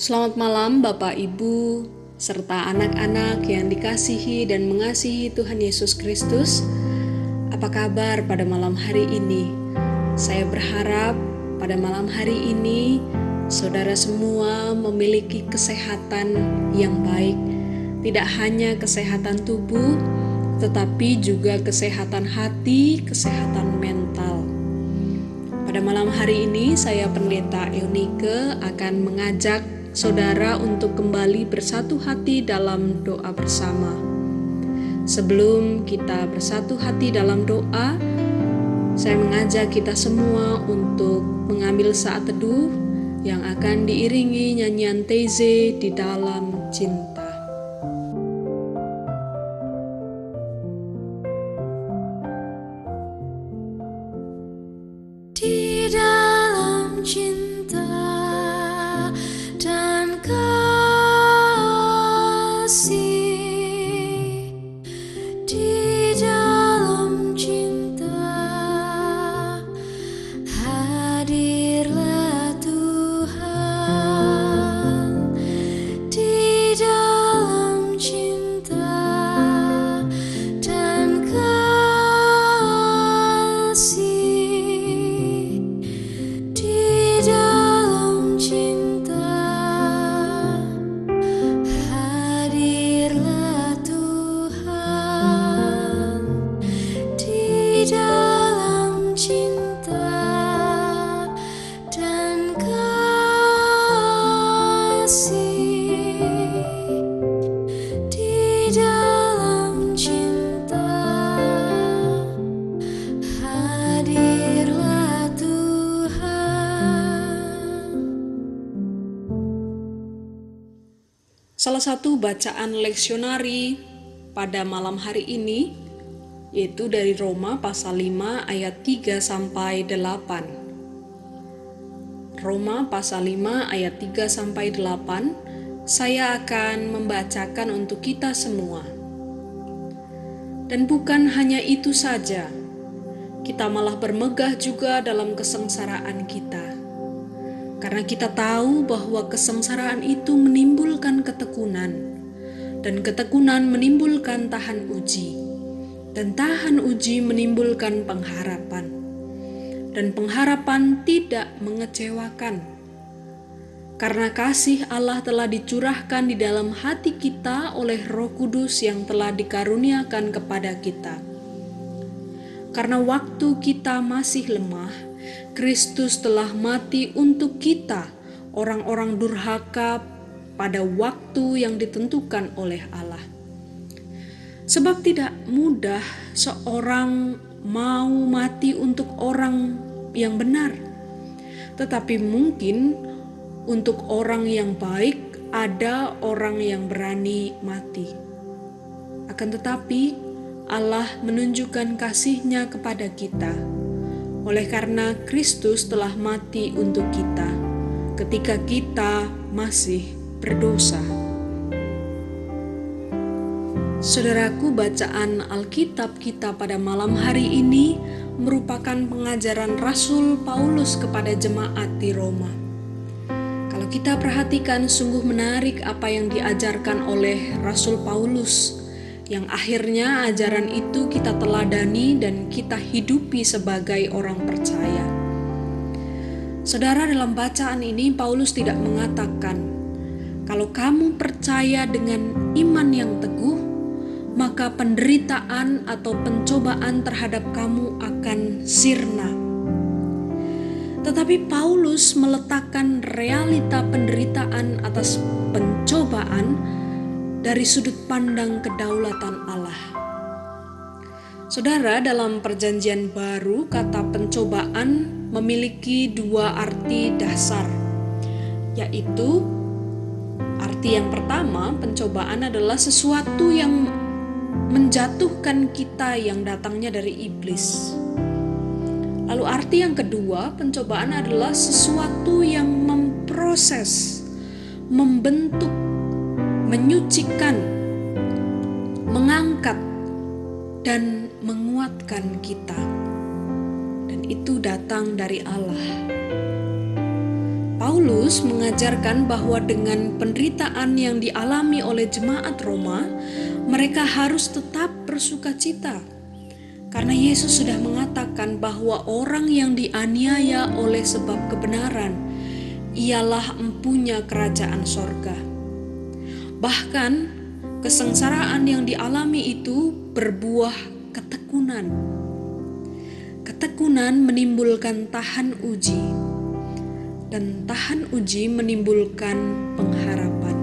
Selamat malam, Bapak, Ibu, serta anak-anak yang dikasihi dan mengasihi Tuhan Yesus Kristus. Apa kabar pada malam hari ini? Saya berharap pada malam hari ini saudara semua memiliki kesehatan yang baik, tidak hanya kesehatan tubuh, tetapi juga kesehatan hati, kesehatan mental. Pada malam hari ini, saya Pendeta Eunike akan mengajak saudara untuk kembali bersatu hati dalam doa bersama. Sebelum kita bersatu hati dalam doa, saya mengajak kita semua untuk mengambil saat teduh yang akan diiringi nyanyian Teze di dalam cinta. Salah satu bacaan leksionari pada malam hari ini yaitu dari Roma pasal 5 ayat 3 sampai 8. Roma pasal 5 ayat 3 sampai 8 saya akan membacakan untuk kita semua. Dan bukan hanya itu saja, kita malah bermegah juga dalam kesengsaraan kita karena kita tahu bahwa kesengsaraan itu menimbulkan ketekunan, dan ketekunan menimbulkan tahan uji, dan tahan uji menimbulkan pengharapan, dan pengharapan tidak mengecewakan. Karena kasih Allah telah dicurahkan di dalam hati kita oleh Roh Kudus yang telah dikaruniakan kepada kita. Karena waktu kita masih lemah, Kristus telah mati untuk kita, orang-orang durhaka, pada waktu yang ditentukan oleh Allah. Sebab tidak mudah seorang mau mati untuk orang yang benar, tetapi mungkin untuk orang yang baik ada orang yang berani mati. Akan tetapi, Allah menunjukkan kasih-Nya kepada kita oleh karena Kristus telah mati untuk kita ketika kita masih berdosa. Saudaraku, bacaan Alkitab kita pada malam hari ini merupakan pengajaran Rasul Paulus kepada jemaat di Roma. Kalau kita perhatikan, sungguh menarik apa yang diajarkan oleh Rasul Paulus yang akhirnya ajaran itu kita teladani dan kita hidupi sebagai orang percaya. Saudara, dalam bacaan ini Paulus tidak mengatakan, "Kalau kamu percaya dengan iman yang teguh, maka penderitaan atau pencobaan terhadap kamu akan sirna." Tetapi Paulus meletakkan realita penderitaan atas pencobaan dari sudut pandang kedaulatan Allah. Saudara, dalam Perjanjian Baru, kata pencobaan memiliki dua arti dasar, yaitu arti yang pertama, pencobaan adalah sesuatu yang menjatuhkan kita yang datangnya dari iblis. Lalu, arti yang kedua, pencobaan adalah sesuatu yang memproses, membentuk menyucikan, mengangkat, dan menguatkan kita. Dan itu datang dari Allah. Paulus mengajarkan bahwa dengan penderitaan yang dialami oleh jemaat Roma, mereka harus tetap bersuka cita. Karena Yesus sudah mengatakan bahwa orang yang dianiaya oleh sebab kebenaran ialah empunya kerajaan sorga. Bahkan kesengsaraan yang dialami itu berbuah ketekunan. Ketekunan menimbulkan tahan uji, dan tahan uji menimbulkan pengharapan.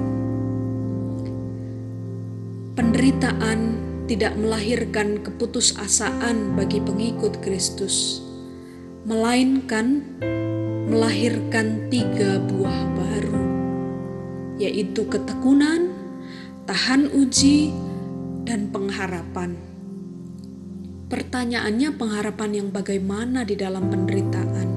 Penderitaan tidak melahirkan keputusasaan bagi pengikut Kristus, melainkan melahirkan tiga buah baru, yaitu ketekunan, tahan uji, dan pengharapan. Pertanyaannya, pengharapan yang bagaimana di dalam penderitaan?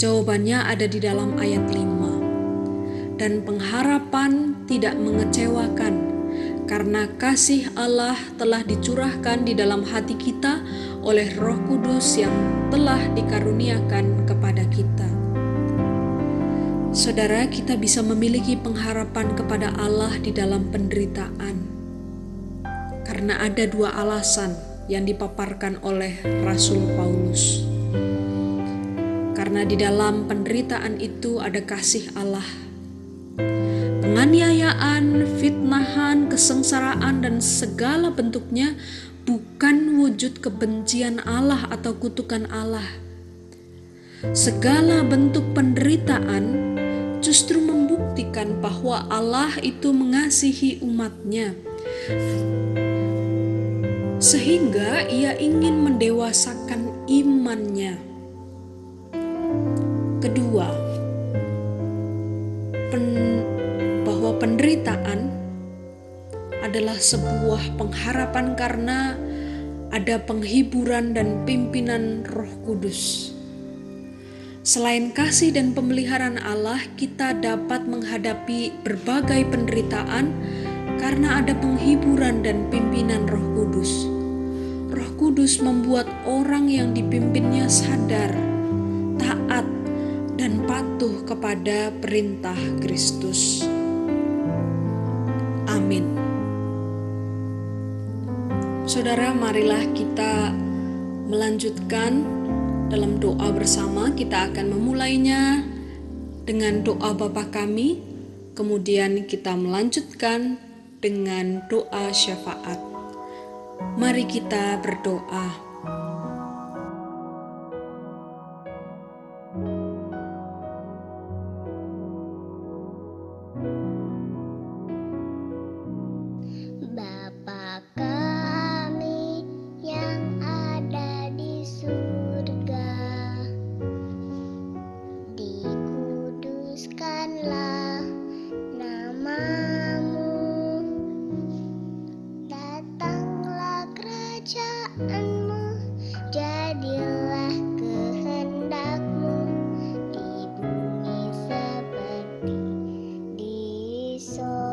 Jawabannya ada di dalam ayat 5. Dan pengharapan tidak mengecewakan karena kasih Allah telah dicurahkan di dalam hati kita oleh Roh Kudus yang telah dikaruniakan kepada kita. Saudara, kita bisa memiliki pengharapan kepada Allah di dalam penderitaan, karena ada dua alasan yang dipaparkan oleh Rasul Paulus karena di dalam penderitaan itu ada kasih Allah. Penganiayaan, fitnahan, kesengsaraan, dan segala bentuknya bukan wujud kebencian Allah atau kutukan Allah. Segala bentuk penderitaan justru membuktikan bahwa Allah itu mengasihi umatnya sehingga ia ingin mendewasakan imannya Kedua, pen, bahwa penderitaan adalah sebuah pengharapan karena ada penghiburan dan pimpinan Roh Kudus. Selain kasih dan pemeliharaan Allah, kita dapat menghadapi berbagai penderitaan karena ada penghiburan dan pimpinan Roh Kudus. Roh Kudus membuat orang yang dipimpinnya sadar, taat, dan patuh kepada perintah Kristus. Amin. Saudara, marilah kita melanjutkan dalam doa bersama. Kita akan memulainya dengan doa Bapa kami, kemudian kita melanjutkan dengan doa syafaat. Mari kita berdoa. しょう。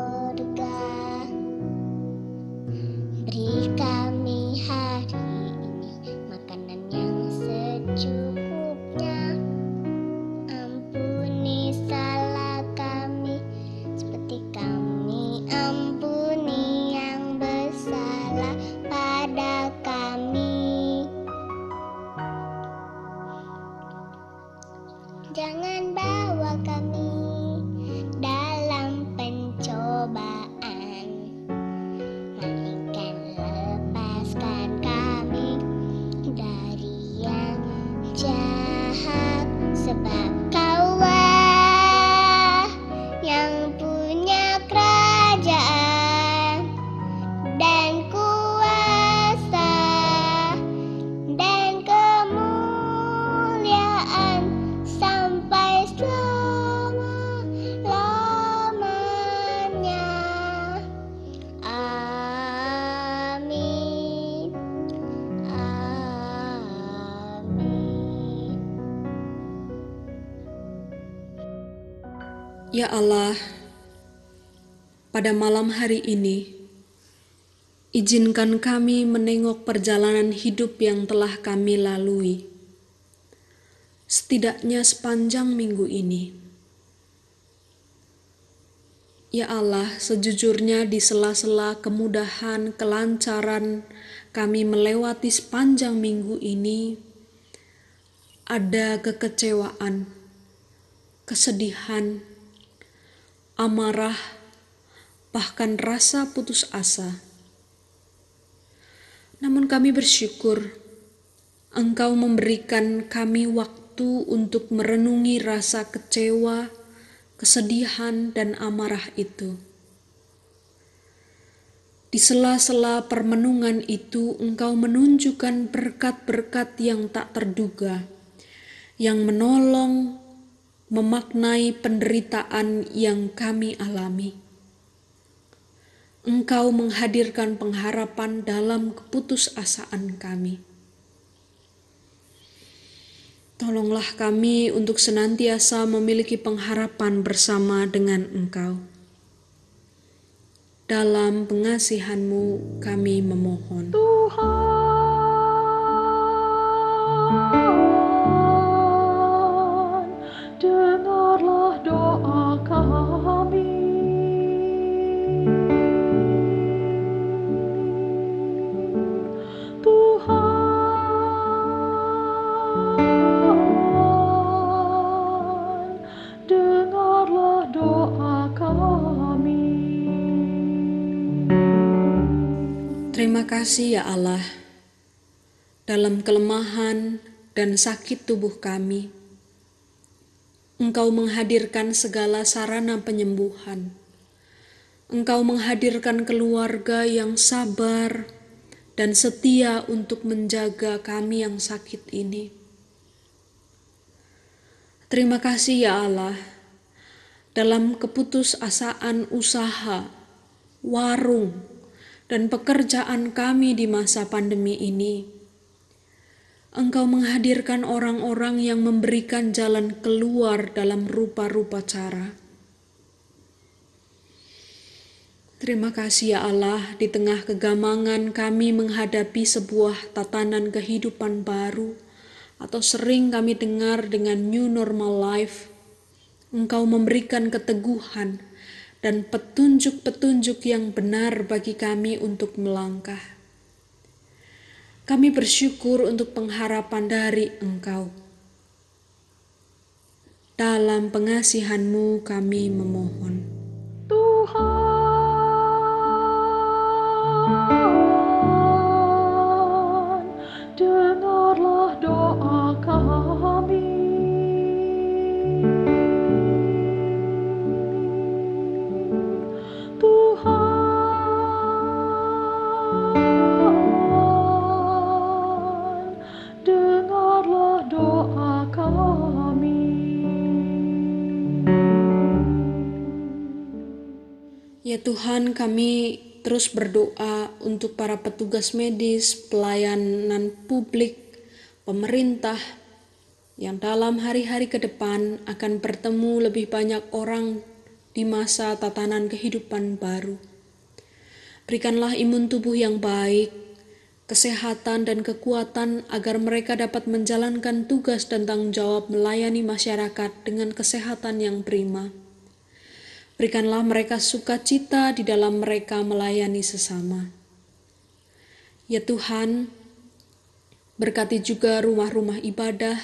Ya Allah, pada malam hari ini, izinkan kami menengok perjalanan hidup yang telah kami lalui. setidaknya sepanjang minggu ini. Ya Allah, sejujurnya di sela-sela kemudahan, kelancaran kami melewati sepanjang minggu ini, ada kekecewaan, kesedihan, amarah, bahkan rasa putus asa. Namun kami bersyukur Engkau memberikan kami waktu untuk merenungi rasa kecewa, kesedihan, dan amarah itu. Di sela-sela permenungan itu, Engkau menunjukkan berkat-berkat yang tak terduga, yang menolong memaknai penderitaan yang kami alami. Engkau menghadirkan pengharapan dalam keputusasaan kami. Tolonglah kami untuk senantiasa memiliki pengharapan bersama dengan Engkau. Dalam pengasihanmu kami memohon. Tuhan. Kasih ya Allah, dalam kelemahan dan sakit tubuh kami, Engkau menghadirkan segala sarana penyembuhan. Engkau menghadirkan keluarga yang sabar dan setia untuk menjaga kami yang sakit ini. Terima kasih ya Allah, dalam keputusasaan usaha, warung, dan pekerjaan kami di masa pandemi ini. Engkau menghadirkan orang-orang yang memberikan jalan keluar dalam rupa-rupa cara. Terima kasih ya Allah, di tengah kegamangan kami menghadapi sebuah tatanan kehidupan baru, atau sering kami dengar dengan new normal life. Engkau memberikan keteguhan, dan petunjuk-petunjuk yang benar bagi kami untuk melangkah. Kami bersyukur untuk pengharapan dari Engkau. Dalam pengasihanmu kami memohon. Tuhan, Tuhan, kami terus berdoa untuk para petugas medis, pelayanan publik, pemerintah, yang dalam hari-hari ke depan akan bertemu lebih banyak orang di masa tatanan kehidupan baru. Berikanlah imun tubuh yang baik, kesehatan dan kekuatan agar mereka dapat menjalankan tugas dan tanggung jawab melayani masyarakat dengan kesehatan yang prima. Berikanlah mereka sukacita di dalam mereka melayani sesama. Ya Tuhan, berkati juga rumah-rumah ibadah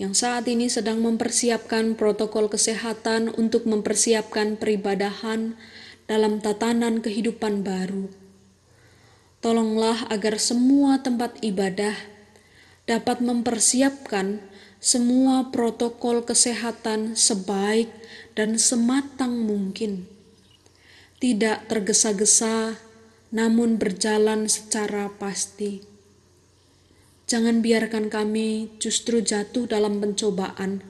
yang saat ini sedang mempersiapkan protokol kesehatan untuk mempersiapkan peribadahan dalam tatanan kehidupan baru. Tolonglah agar semua tempat ibadah dapat mempersiapkan semua protokol kesehatan sebaik dan sematang mungkin. Tidak tergesa-gesa, namun berjalan secara pasti. Jangan biarkan kami justru jatuh dalam pencobaan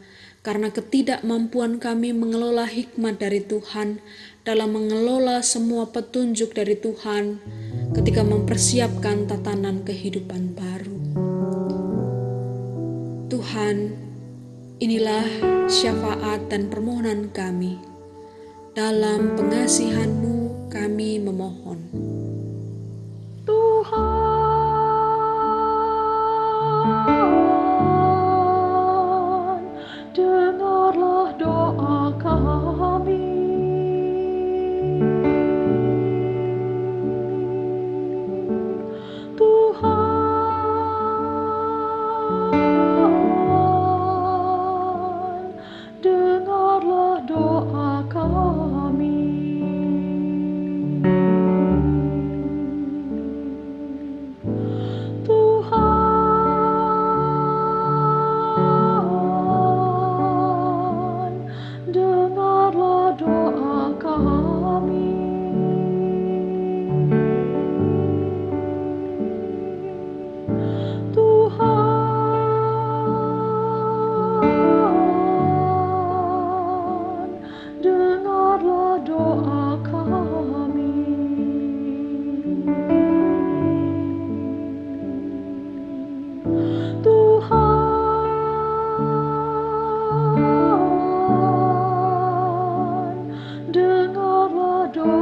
karena ketidakmampuan kami mengelola hikmat dari Tuhan dalam mengelola semua petunjuk dari Tuhan ketika mempersiapkan tatanan kehidupan baru. Tuhan, inilah syafaat dan permohonan kami. Dalam pengasihan-Mu kami memohon. Tuhan, door.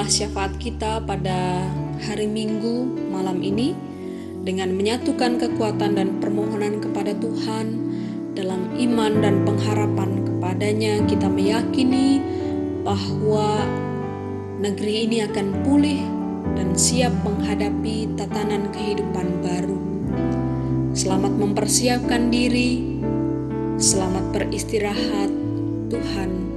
Inilah syafaat kita pada hari Minggu malam ini dengan menyatukan kekuatan dan permohonan kepada Tuhan dalam iman dan pengharapan kepadanya kita meyakini bahwa negeri ini akan pulih dan siap menghadapi tatanan kehidupan baru. Selamat mempersiapkan diri, selamat beristirahat. Tuhan